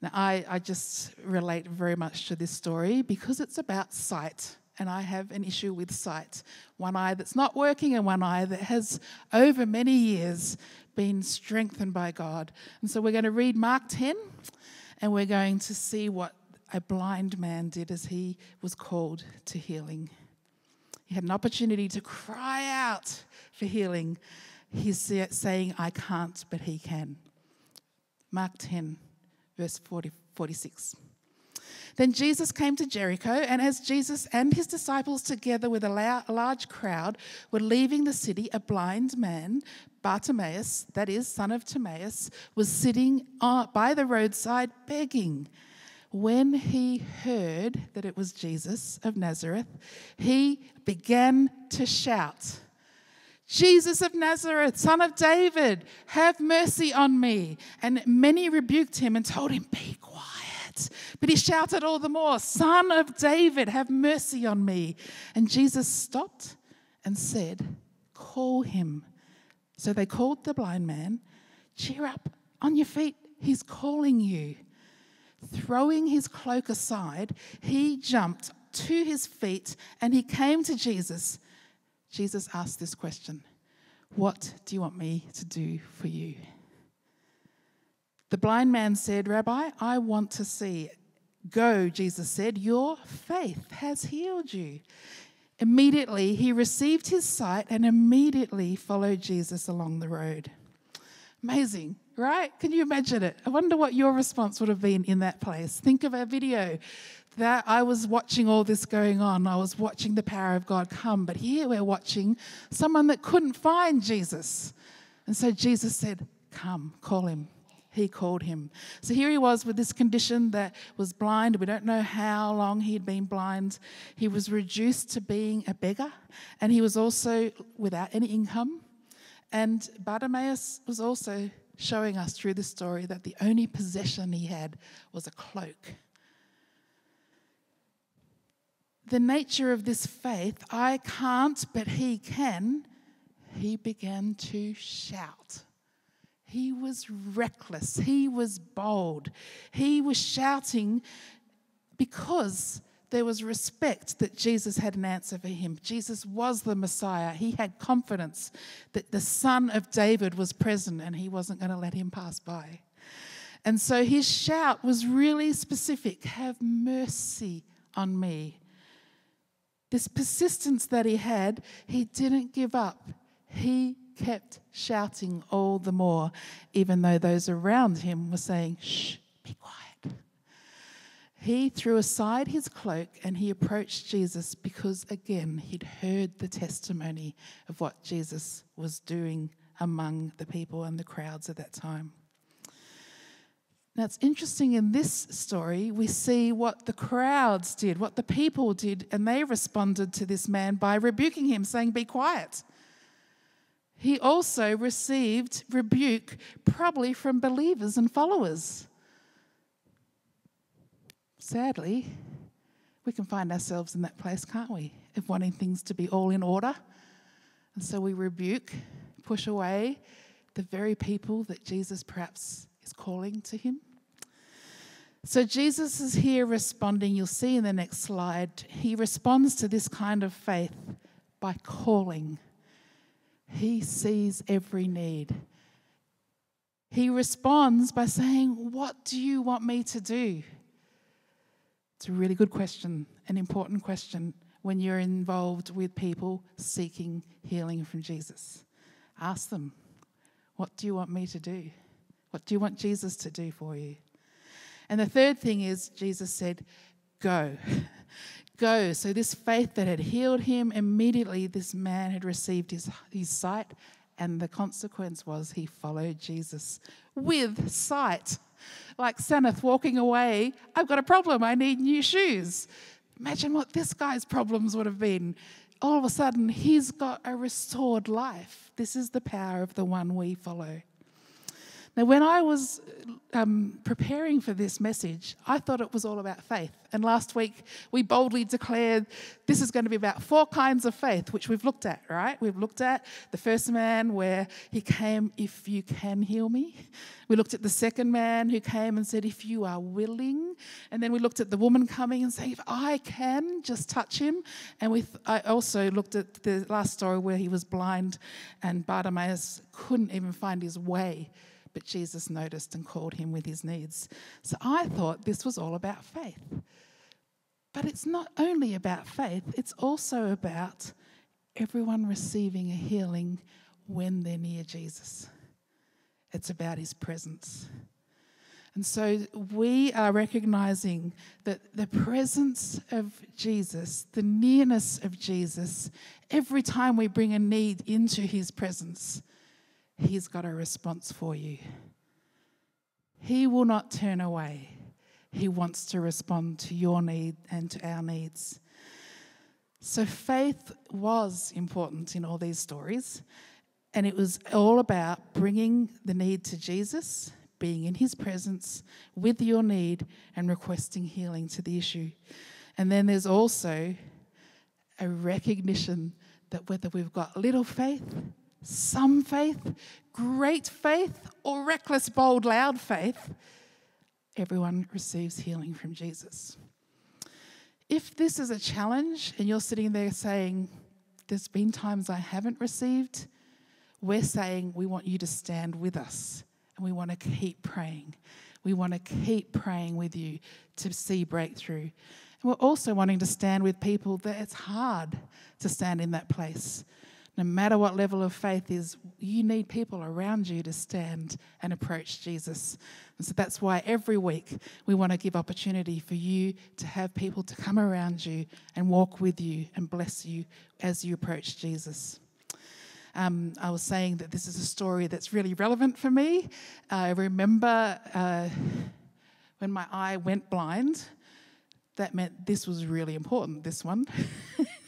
Speaker 2: Now, I, I just relate very much to this story because it's about sight, and I have an issue with sight. One eye that's not working, and one eye that has, over many years, been strengthened by God. And so we're going to read Mark 10, and we're going to see what a blind man did as he was called to healing. He had an opportunity to cry out for healing He's saying, I can't, but he can. Mark 10, verse 40, 46. Then Jesus came to Jericho, and as Jesus and his disciples, together with a large crowd, were leaving the city, a blind man, Bartimaeus, that is, son of Timaeus, was sitting by the roadside begging. When he heard that it was Jesus of Nazareth, he began to shout. Jesus of Nazareth, son of David, have mercy on me. And many rebuked him and told him, Be quiet. But he shouted all the more, Son of David, have mercy on me. And Jesus stopped and said, Call him. So they called the blind man, Cheer up, on your feet, he's calling you. Throwing his cloak aside, he jumped to his feet and he came to Jesus. Jesus asked this question What do you want me to do for you? The blind man said, Rabbi, I want to see. Go, Jesus said, Your faith has healed you. Immediately he received his sight and immediately followed Jesus along the road. Amazing, right? Can you imagine it? I wonder what your response would have been in that place. Think of a video that I was watching all this going on. I was watching the power of God come. But here we're watching someone that couldn't find Jesus. And so Jesus said, Come, call him. He called him. So here he was with this condition that was blind. We don't know how long he'd been blind. He was reduced to being a beggar, and he was also without any income. And Bartimaeus was also showing us through the story that the only possession he had was a cloak the nature of this faith, I can't, but he can, he began to shout. He was reckless. He was bold. He was shouting because there was respect that Jesus had an answer for him. Jesus was the Messiah. He had confidence that the Son of David was present and he wasn't going to let him pass by. And so his shout was really specific Have mercy on me, this persistence that he had, he didn't give up. He kept shouting all the more, even though those around him were saying, Shh, be quiet. He threw aside his cloak and he approached Jesus because, again, he'd heard the testimony of what Jesus was doing among the people and the crowds at that time. Now, it's interesting in this story, we see what the crowds did, what the people did, and they responded to this man by rebuking him, saying, Be quiet. He also received rebuke, probably from believers and followers. sadly, we can find ourselves in that place, can't we? Of wanting things to be all in order. And so we rebuke, push away the very people that Jesus perhaps is calling to him. So Jesus is here responding. You'll see in the next slide, he responds to this kind of faith by calling. He sees every need. He responds by saying, What do you want me to do? It's a really good question, an important question when you're involved with people seeking healing from Jesus. Ask them, What do you want me to do? What do you want Jesus to do for you? And the third thing is, Jesus said, Go. [LAUGHS] Go. So, this faith that had healed him, immediately this man had received his, his sight, and the consequence was he followed Jesus with sight. Like Sanath walking away, I've got a problem, I need new shoes. Imagine what this guy's problems would have been. All of a sudden, he's got a restored life. This is the power of the one we follow. Now, when I was um, preparing for this message, I thought it was all about faith. And last week, we boldly declared this is going to be about four kinds of faith, which we've looked at, right? We've looked at the first man where he came, If you can heal me. We looked at the second man who came and said, If you are willing. And then we looked at the woman coming and saying, If I can, just touch him. And we I also looked at the last story where he was blind and Bartimaeus couldn't even find his way but Jesus noticed and called him with his needs. So I thought this was all about faith. But it's not only about faith, it's also about everyone receiving a healing when they're near Jesus. It's about his presence. And so we are recognizing that the presence of Jesus, the nearness of Jesus, every time we bring a need into his presence, He's got a response for you. He will not turn away. He wants to respond to your need and to our needs. So, faith was important in all these stories, and it was all about bringing the need to Jesus, being in his presence with your need, and requesting healing to the issue. And then there's also a recognition that whether we've got little faith some faith, great faith, or reckless, bold, loud faith, everyone receives healing from Jesus. If this is a challenge and you're sitting there saying, There's been times I haven't received, we're saying we want you to stand with us and we want to keep praying. We want to keep praying with you to see breakthrough. And we're also wanting to stand with people that it's hard to stand in that place no matter what level of faith is, you need people around you to stand and approach Jesus. And so that's why every week we want to give opportunity for you to have people to come around you and walk with you and bless you as you approach Jesus. Um, I was saying that this is a story that's really relevant for me. I remember uh, when my eye went blind, that meant this was really important, this one. [LAUGHS]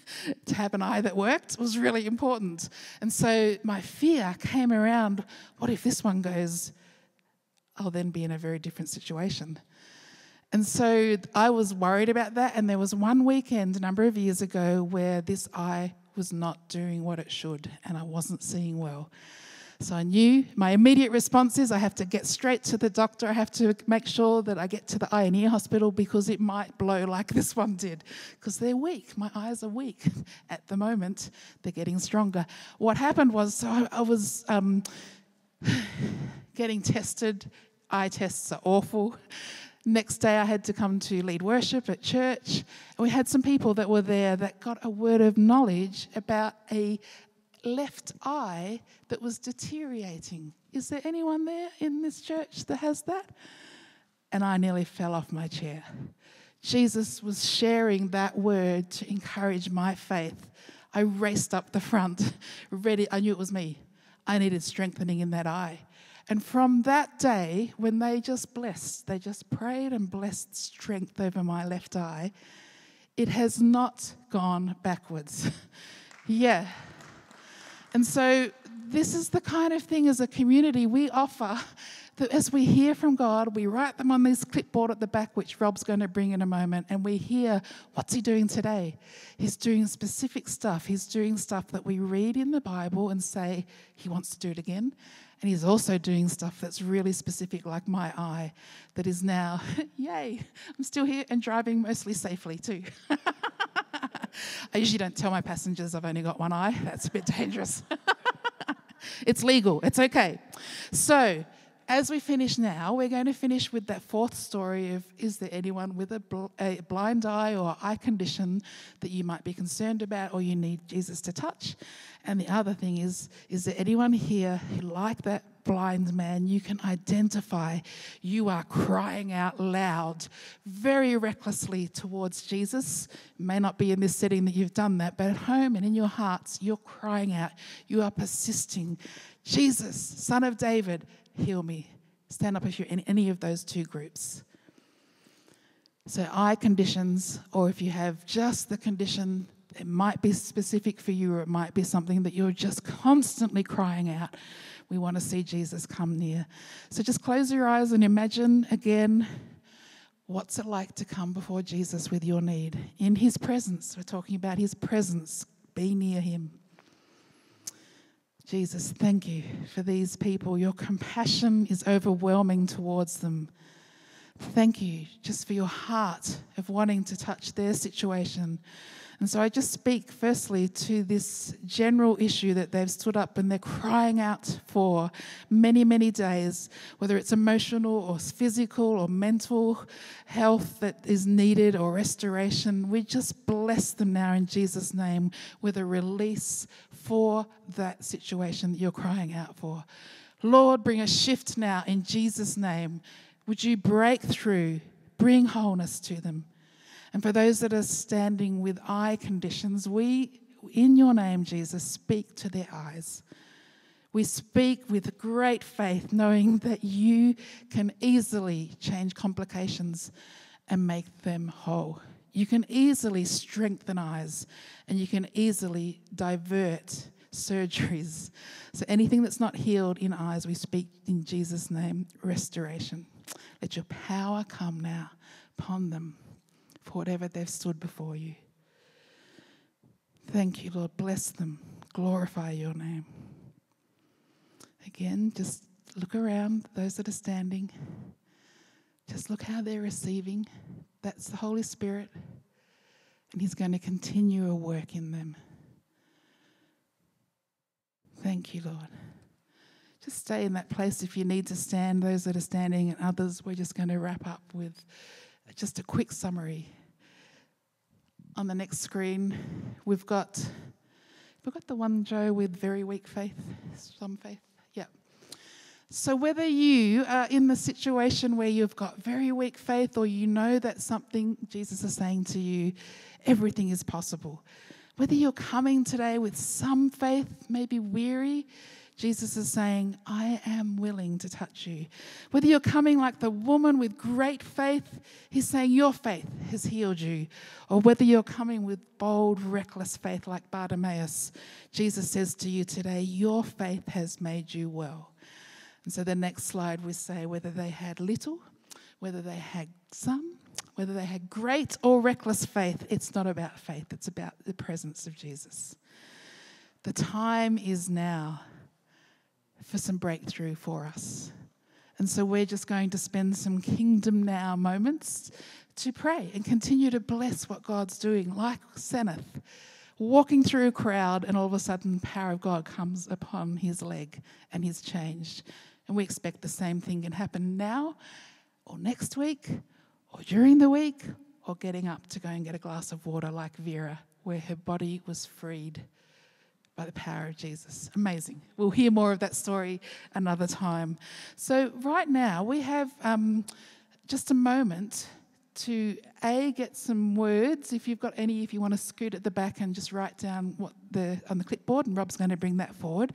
Speaker 2: to have an eye that worked was really important. And so my fear came around what if this one goes? I'll then be in a very different situation. And so I was worried about that. And there was one weekend a number of years ago where this eye was not doing what it should and I wasn't seeing well. So I knew my immediate response is I have to get straight to the doctor. I have to make sure that I get to the eye and ear hospital because it might blow like this one did. Because they're weak. My eyes are weak [LAUGHS] at the moment. They're getting stronger. What happened was so I, I was um, [SIGHS] getting tested. Eye tests are awful. Next day, I had to come to lead worship at church. And we had some people that were there that got a word of knowledge about a left eye that was deteriorating. Is there anyone there in this church that has that? And I nearly fell off my chair. Jesus was sharing that word to encourage my faith. I raced up the front, ready. I knew it was me. I needed strengthening in that eye. And from that day, when they just blessed, they just prayed and blessed strength over my left eye, it has not gone backwards. [LAUGHS] yeah. And so, this is the kind of thing as a community we offer [LAUGHS] that as we hear from God, we write them on this clipboard at the back, which Rob's going to bring in a moment, and we hear what's he doing today. He's doing specific stuff. He's doing stuff that we read in the Bible and say he wants to do it again. And he's also doing stuff that's really specific, like my eye, that is now, [LAUGHS] yay, I'm still here and driving mostly safely too. [LAUGHS] I usually don't tell my passengers I've only got one eye, that's a bit dangerous. [LAUGHS] it's legal, it's okay. So, as we finish now, we're going to finish with that fourth story of is there anyone with a, bl- a, blind eye or eye condition that you might be concerned about or you need Jesus to touch? And the other thing is, is there anyone here who, like that blind man, you can identify you are crying out loud, very recklessly towards Jesus? It may not be in this setting that you've done that, but at home and in your hearts, you're crying out. You are persisting. Jesus, Son of David, heal me. Stand up if you're in any of those two groups. So, eye conditions, or if you have just the condition, it might be specific for you, or it might be something that you're just constantly crying out. We want to see Jesus come near. So, just close your eyes and imagine again what's it like to come before Jesus with your need. In his presence, we're talking about his presence, be near him. Jesus, thank you for these people. Your compassion is overwhelming towards them. Thank you just for your heart of wanting to touch their situation. And so I just speak firstly to this general issue that they've stood up and they're crying out for many, many days, whether it's emotional or physical or mental health that is needed or restoration. We just bless them now in Jesus' name with a release for that situation that you're crying out for. Lord, bring a shift now in Jesus' name. Would you break through, bring wholeness to them? And for those that are standing with eye conditions, we, in your name, Jesus, speak to their eyes. We speak with great faith, knowing that you can easily change complications and make them whole. You can easily strengthen eyes and you can easily divert surgeries. So, anything that's not healed in eyes, we speak in Jesus' name restoration. Let your power come now upon them for whatever they've stood before you. Thank you, Lord. Bless them. Glorify your name. Again, just look around, those that are standing. Just look how they're receiving. That's the Holy Spirit. And He's going to continue a work in them. Thank you, Lord. Just stay in that place if you need to stand. Those that are standing and others, we're just going to wrap up with just a quick summary. On the next screen, we've got we've got the one Joe with very weak faith, some faith. So, whether you are in the situation where you've got very weak faith or you know that something Jesus is saying to you, everything is possible. Whether you're coming today with some faith, maybe weary, Jesus is saying, I am willing to touch you. Whether you're coming like the woman with great faith, he's saying, Your faith has healed you. Or whether you're coming with bold, reckless faith like Bartimaeus, Jesus says to you today, Your faith has made you well. And so the next slide we say whether they had little, whether they had some, whether they had great or reckless faith, it's not about faith, it's about the presence of Jesus. The time is now for some breakthrough for us. And so we're just going to spend some kingdom now moments to pray and continue to bless what God's doing, like Seneth, walking through a crowd, and all of a sudden, the power of God comes upon his leg and he's changed. And we expect the same thing can happen now or next week or during the week or getting up to go and get a glass of water like Vera, where her body was freed by the power of Jesus. Amazing. We'll hear more of that story another time. So, right now, we have um, just a moment to a get some words if you've got any if you want to scoot at the back and just write down what the on the clipboard and rob's going to bring that forward.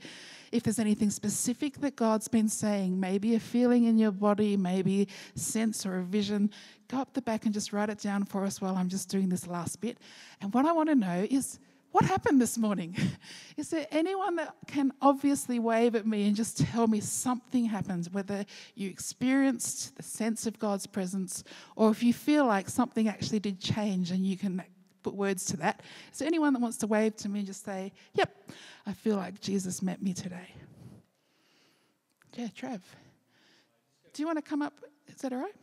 Speaker 2: If there's anything specific that god's been saying maybe a feeling in your body maybe sense or a vision go up the back and just write it down for us while i'm just doing this last bit. And what i want to know is what happened this morning? [LAUGHS] Is there anyone that can obviously wave at me and just tell me something happened, whether you experienced the sense of God's presence or if you feel like something actually did change and you can put words to that? Is there anyone that wants to wave to me and just say, Yep, I feel like Jesus met me today? Yeah, Trev. Do you want to come up? Is that all right?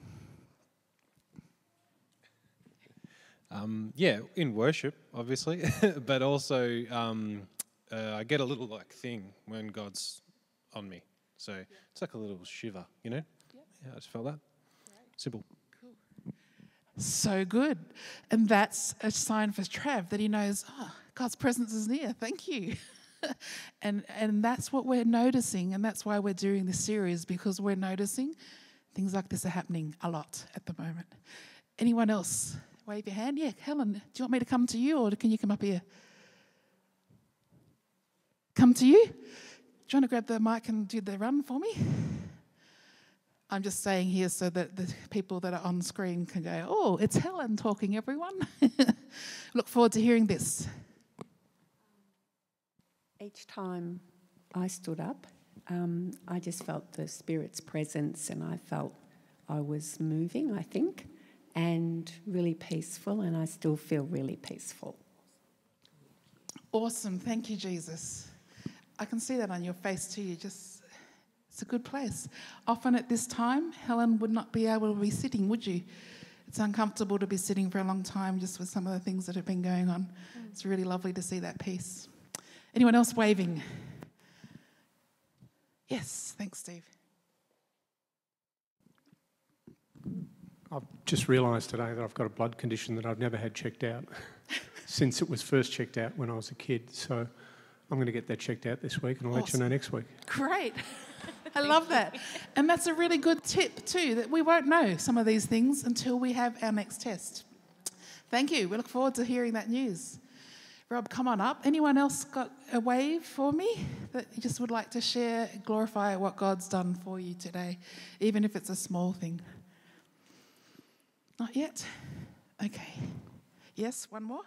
Speaker 6: Um, yeah, in worship, obviously, [LAUGHS] but also um, uh, I get a little like thing when God's on me. So it's like a little shiver, you know? Yeah, I just felt that. Simple.
Speaker 2: So good. And that's a sign for Trav that he knows, oh, God's presence is near. Thank you. [LAUGHS] and and that's what we're noticing, and that's why we're doing this series, because we're noticing things like this are happening a lot at the moment. Anyone else? Wave your hand. Yeah, Helen, do you want me to come to you or can you come up here? Come to you? Do you want to grab the mic and do the run for me? I'm just saying here so that the people that are on screen can go, oh, it's Helen talking, everyone. [LAUGHS] Look forward to hearing this.
Speaker 7: Each time I stood up, um, I just felt the Spirit's presence and I felt I was moving, I think and really peaceful, and I still feel really peaceful.
Speaker 2: Awesome. Thank you, Jesus. I can see that on your face too. You just, it's a good place. Often at this time, Helen would not be able to be sitting, would you? It's uncomfortable to be sitting for a long time just with some of the things that have been going on. It's really lovely to see that peace. Anyone else waving? Yes, thanks, Steve.
Speaker 8: I've just realised today that I've got a blood condition that I've never had checked out [LAUGHS] since it was first checked out when I was a kid. So I'm going to get that checked out this week and I'll awesome. let you know next week.
Speaker 2: Great. [LAUGHS] I love that. And that's a really good tip, too, that we won't know some of these things until we have our next test. Thank you. We look forward to hearing that news. Rob, come on up. Anyone else got a wave for me that you just would like to share, glorify what God's done for you today, even if it's a small thing? Not yet? Okay. Yes, one more?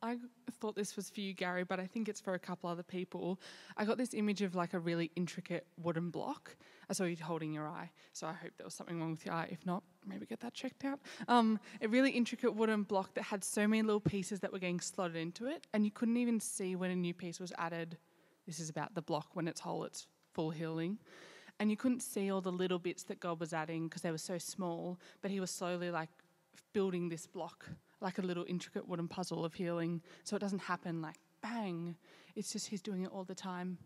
Speaker 9: I thought this was for you, Gary, but I think it's for a couple other people. I got this image of like a really intricate wooden block. I saw you holding your eye, so I hope there was something wrong with your eye. If not, maybe get that checked out. Um, a really intricate wooden block that had so many little pieces that were getting slotted into it, and you couldn't even see when a new piece was added. This is about the block when it's whole, it's full healing and you couldn't see all the little bits that God was adding because they were so small, but He was slowly like building this block, like a little intricate wooden puzzle of healing. So it doesn't happen like bang, it's just He's doing it all the time.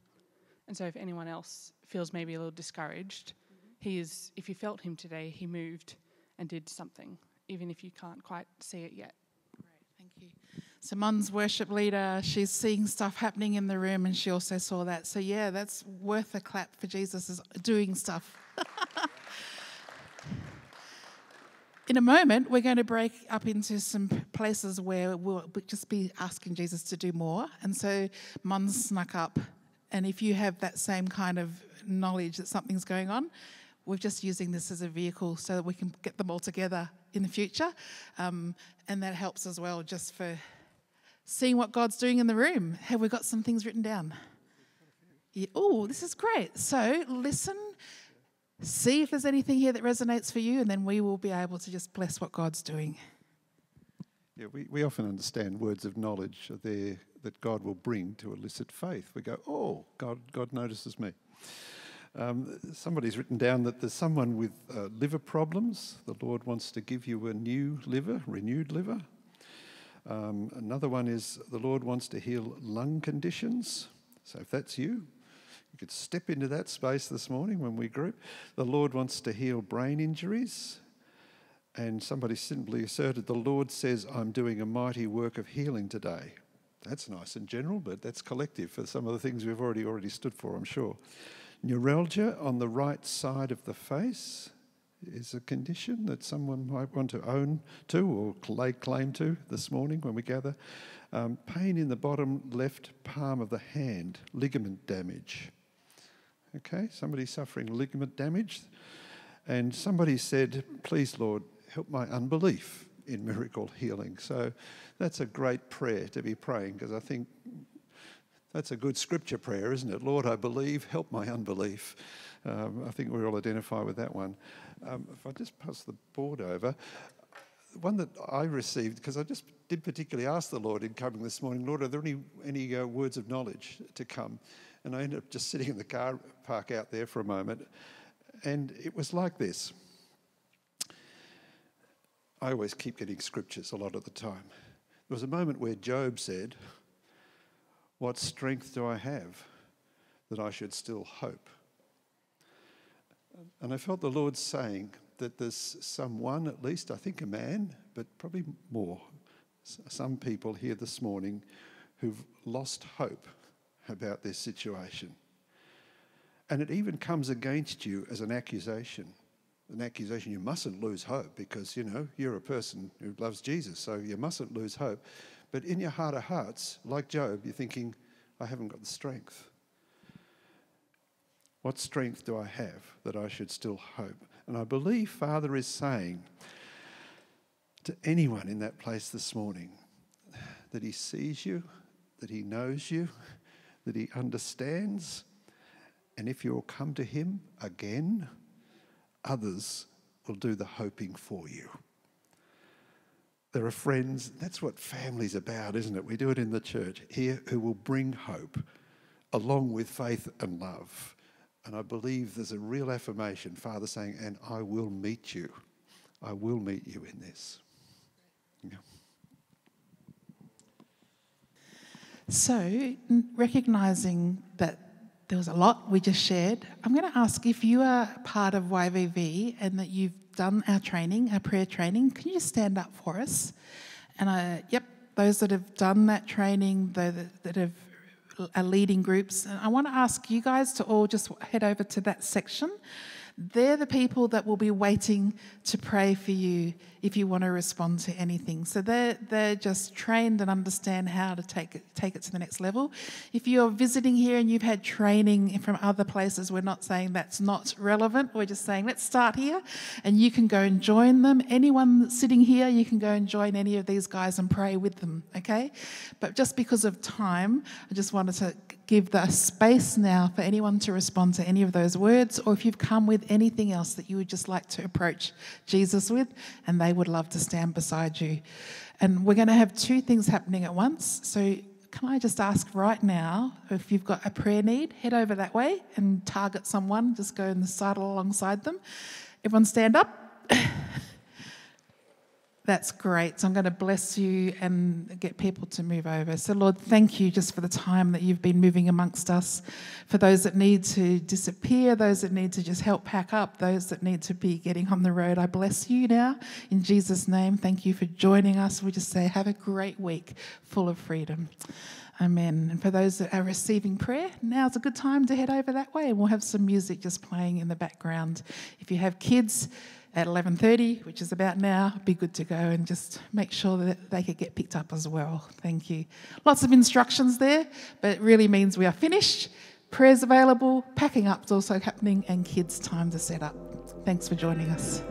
Speaker 9: And so if anyone else feels maybe a little discouraged, He is, if you felt Him today, He moved and did something, even if you can't quite see it yet.
Speaker 2: You. Simon's worship leader, she's seeing stuff happening in the room and she also saw that. So, yeah, that's worth a clap for Jesus is doing stuff. [LAUGHS] in a moment, we're going to break up into some places where we'll just be asking Jesus to do more. And so, Mon snuck up. And if you have that same kind of knowledge that something's going on, we're just using this as a vehicle so that we can get them all together in the future. Um, and that helps as well, just for seeing what God's doing in the room. Have we got some things written down? Yeah. Oh, this is great. So listen, see if there's anything here that resonates for you, and then we will be able to just bless what God's doing.
Speaker 1: Yeah, we, we often understand words of knowledge are there that God will bring to elicit faith. We go, oh, God, God notices me. Um, somebody's written down that there's someone with uh, liver problems. The Lord wants to give you a new liver, renewed liver. Um, another one is the Lord wants to heal lung conditions. So if that's you, you could step into that space this morning when we group. The Lord wants to heal brain injuries. And somebody simply asserted, The Lord says, I'm doing a mighty work of healing today. That's nice and general, but that's collective for some of the things we've already already stood for, I'm sure. Neuralgia on the right side of the face is a condition that someone might want to own to or lay claim to this morning when we gather. Um, pain in the bottom left palm of the hand, ligament damage. Okay, somebody suffering ligament damage. And somebody said, Please, Lord, help my unbelief in miracle healing. So that's a great prayer to be praying because I think that's a good scripture prayer, isn't it? Lord, I believe, help my unbelief. Um, I think we all identify with that one. Um, if I just pass the board over, one that I received, because I just did particularly ask the Lord in coming this morning, Lord, are there any, any uh, words of knowledge to come? And I ended up just sitting in the car park out there for a moment. And it was like this. I always keep getting scriptures a lot of the time. There was a moment where Job said, What strength do I have that I should still hope? And I felt the Lord saying that there's someone, at least I think a man, but probably more, some people here this morning who've lost hope about this situation. And it even comes against you as an accusation. An accusation, you mustn't lose hope because, you know, you're a person who loves Jesus, so you mustn't lose hope. But in your heart of hearts, like Job, you're thinking, I haven't got the strength. What strength do I have that I should still hope? And I believe Father is saying to anyone in that place this morning that He sees you, that He knows you, that He understands. And if you'll come to Him again, others will do the hoping for you. There are friends, that's what family's about, isn't it? We do it in the church here who will bring hope along with faith and love. And I believe there's a real affirmation, Father saying, and I will meet you. I will meet you in this. Yeah.
Speaker 2: So, recognizing that there was a lot we just shared, I'm going to ask if you are part of YVV and that you've done our training, our prayer training, can you stand up for us? And I, yep, those that have done that training, that, that have are leading groups. And I want to ask you guys to all just head over to that section. They're the people that will be waiting to pray for you if you want to respond to anything. So they're, they're just trained and understand how to take it, take it to the next level. If you're visiting here and you've had training from other places, we're not saying that's not relevant. We're just saying let's start here and you can go and join them. Anyone sitting here, you can go and join any of these guys and pray with them, okay? But just because of time, I just wanted to give the space now for anyone to respond to any of those words or if you've come with anything else that you would just like to approach Jesus with and they would love to stand beside you. And we're going to have two things happening at once. So, can I just ask right now if you've got a prayer need, head over that way and target someone, just go in the sidle alongside them. Everyone stand up. [LAUGHS] That's great. So I'm going to bless you and get people to move over. So, Lord, thank you just for the time that you've been moving amongst us. For those that need to disappear, those that need to just help pack up, those that need to be getting on the road, I bless you now. In Jesus' name, thank you for joining us. We just say, have a great week full of freedom. Amen. And for those that are receiving prayer, now's a good time to head over that way. And we'll have some music just playing in the background. If you have kids, at 11.30, which is about now, be good to go and just make sure that they could get picked up as well. Thank you. Lots of instructions there, but it really means we are finished. Prayers available, packing up is also happening, and kids' time to set up. Thanks for joining us.